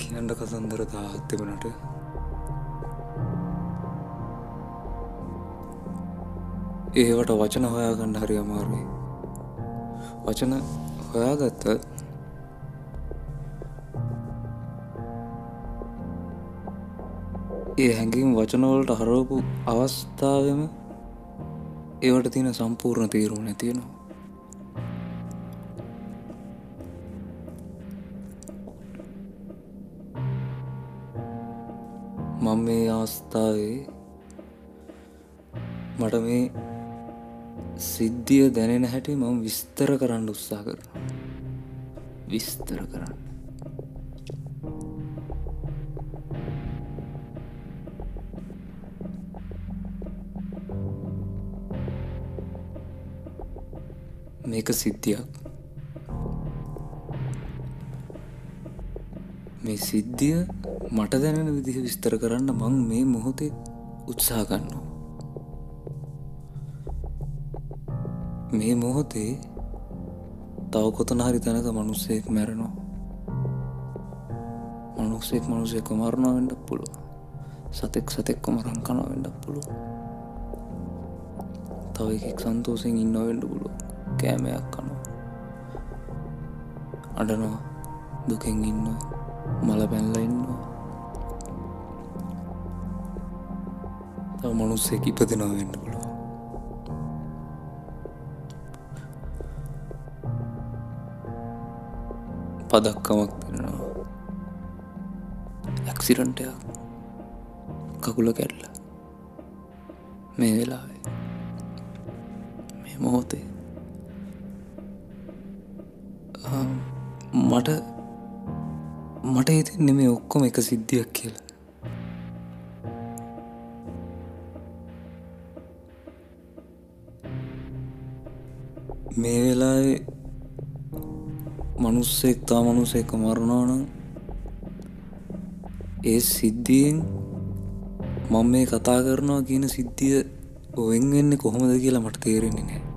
කියන්න කතන්දර දාත් තිබනට ඒවට වචන හොයාගන්න හරි අමාරුයි. වචන හොයාගත්ත ඒ හැඟීම් වචනවලට හරෝපු අවස්ථාවම ඒවට තියෙන සම්පූර්ණ තීරුම් නැතියෙනවා අවස්ථාවේ මට මේ සිද්ධිය දැනෙන හැටි මම විස්තර කරන්න උත්සා කරන විස්තර කරන්න. මේක සිද්ධියක්. මේ සිද්ධිය මට දැනෙන විදිහ විස්තර කරන්න මං මේ මොහොතේ උත්සා ගන්නවා. මේ මොහොතේ තව කොතන හරි තැනක මනුස්සයෙක් මැරෙනවා. මනුස්සෙක් මනුසෙක් මරණා වෙන්ඩ පුළුව සතෙක් සතෙක්කො මරං කනවා වෙන්ඩ පුළුව තව එකෙක් සන්තෝසෙන් ඉන්න වෙන්ඩ පුළුව කෑමයක් කනවා අඩනවා දුකෙන් ඉන්න මල පැල්ල ඉන්නවා තව මනුස්සෙක් ඉපදෙනවා වෙන්න පුළුව පදක්කමක් දෙනවා ඇක්සිරන්ටයක් කකුල කැඩල මේ වෙලාවේ මේ මොහොතේ මට මට හිතෙන්නේ මේ ඔක්කොම එක සිද්ධියක් කියලා. මේ වෙලාවේ මනුස්සෙක් තා මනුසෙක මරුණානම් ඒ සිද්ධියෙන් මම මේ කතා කරනවා කියන සිද්ධිය ඔවෙන් වෙන්න කොහොමද කියලා මට තේරෙන්නේ නෑ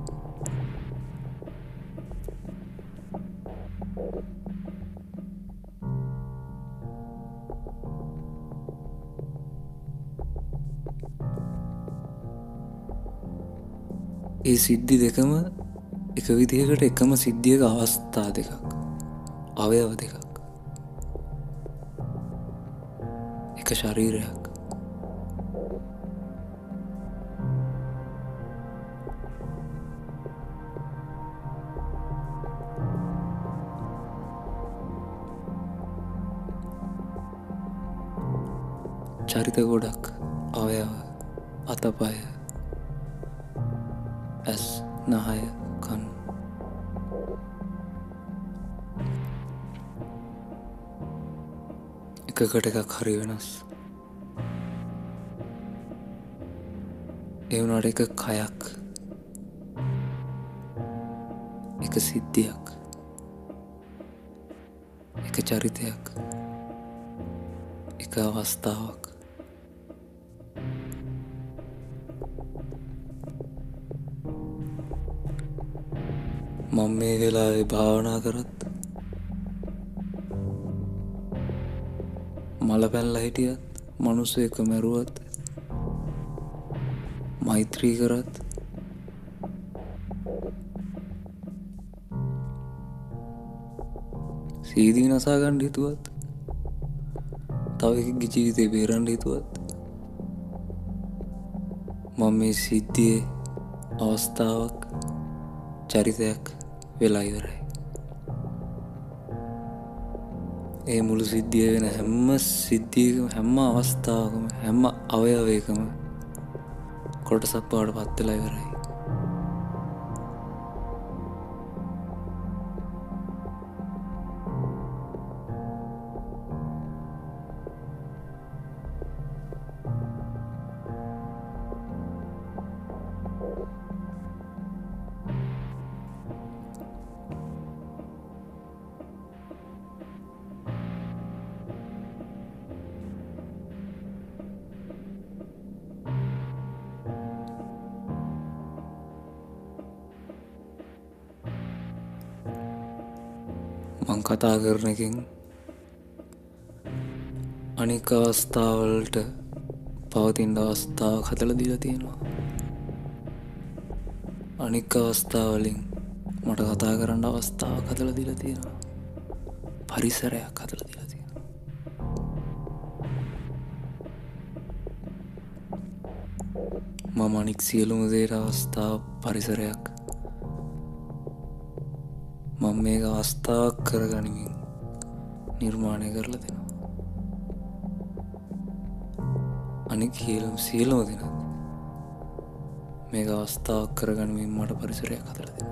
ඒ සිද්ධි දෙකම එක විදිහකට එකම සිද්ධියක අවස්ථා දෙකක්. අවයව දෙකක්. එක ශරීරයක්. චරිත ගොඩක්. අවයව. අතපය. ඇස් නහය කන්. එකකට එකක් හරි වෙනස්. එවුනට එක කයක්. එක සිද්ධියක්. එක චරිතයක්. එක අවස්ථාවක්. මං මේ වෙලාවේ භාවනා කරත් මල පැල්ල හිටියත් මනුස්ස එක මැරුවත් මෛත්‍රී කරත්. සීදී නසා ගණ්ඩ හිතුවත් තව එක ජීවිතය බේරන්ඩ හිතුවත් මම මේ සිද්ධියේ අවස්ථාවක් චරිතයක් වෙලා ඉවරයි. ඒ මුළු සිද්ධිය වෙන හැම්ම සිද්ධියකම හැම්ම අවස්ථාවකම හැම්ම අවයවයකම කොටසක් පාට පත්වෙලා ඉවරයි. මං කතා කරන එකින් අනික අවස්ථාවලට පවතින්ට අවස්ථාවක් හදල දීලා තියෙනවා. අනික් අවස්ථාවලින් මට කතා කරන්න අවස්ථාවක් හදල දීලා තියෙනවා. පරිසරයක් හදල දීලා තියෙනවා. මම අනික් සියලුම දේට අවස්ථාව පරිසරයක් මම මේ අවස්ථාවක් කරගනිමින් නිර්මාණය කරලා දෙනවා. අනි කියලම් සියලෝ දෙනත් මේ අවස්ථාවක් කරගනුවෙන් මට පරිසරයක් කතර දෙෙන